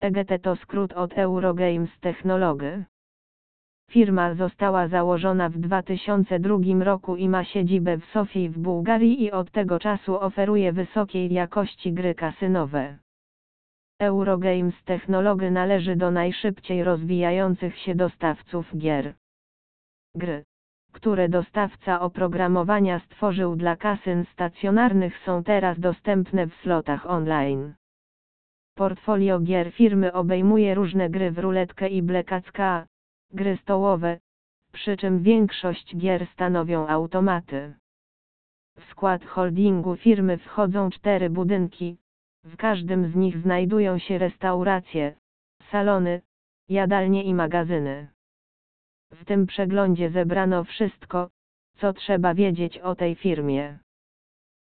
EGT to skrót od Eurogames Technology. Firma została założona w 2002 roku i ma siedzibę w Sofii w Bułgarii i od tego czasu oferuje wysokiej jakości gry kasynowe. Eurogames Technology należy do najszybciej rozwijających się dostawców gier. Gry, które dostawca oprogramowania stworzył dla kasyn stacjonarnych są teraz dostępne w slotach online. Portfolio gier firmy obejmuje różne gry w ruletkę i blekacka, gry stołowe, przy czym większość gier stanowią automaty. W skład holdingu firmy wchodzą cztery budynki, w każdym z nich znajdują się restauracje, salony, jadalnie i magazyny. W tym przeglądzie zebrano wszystko, co trzeba wiedzieć o tej firmie.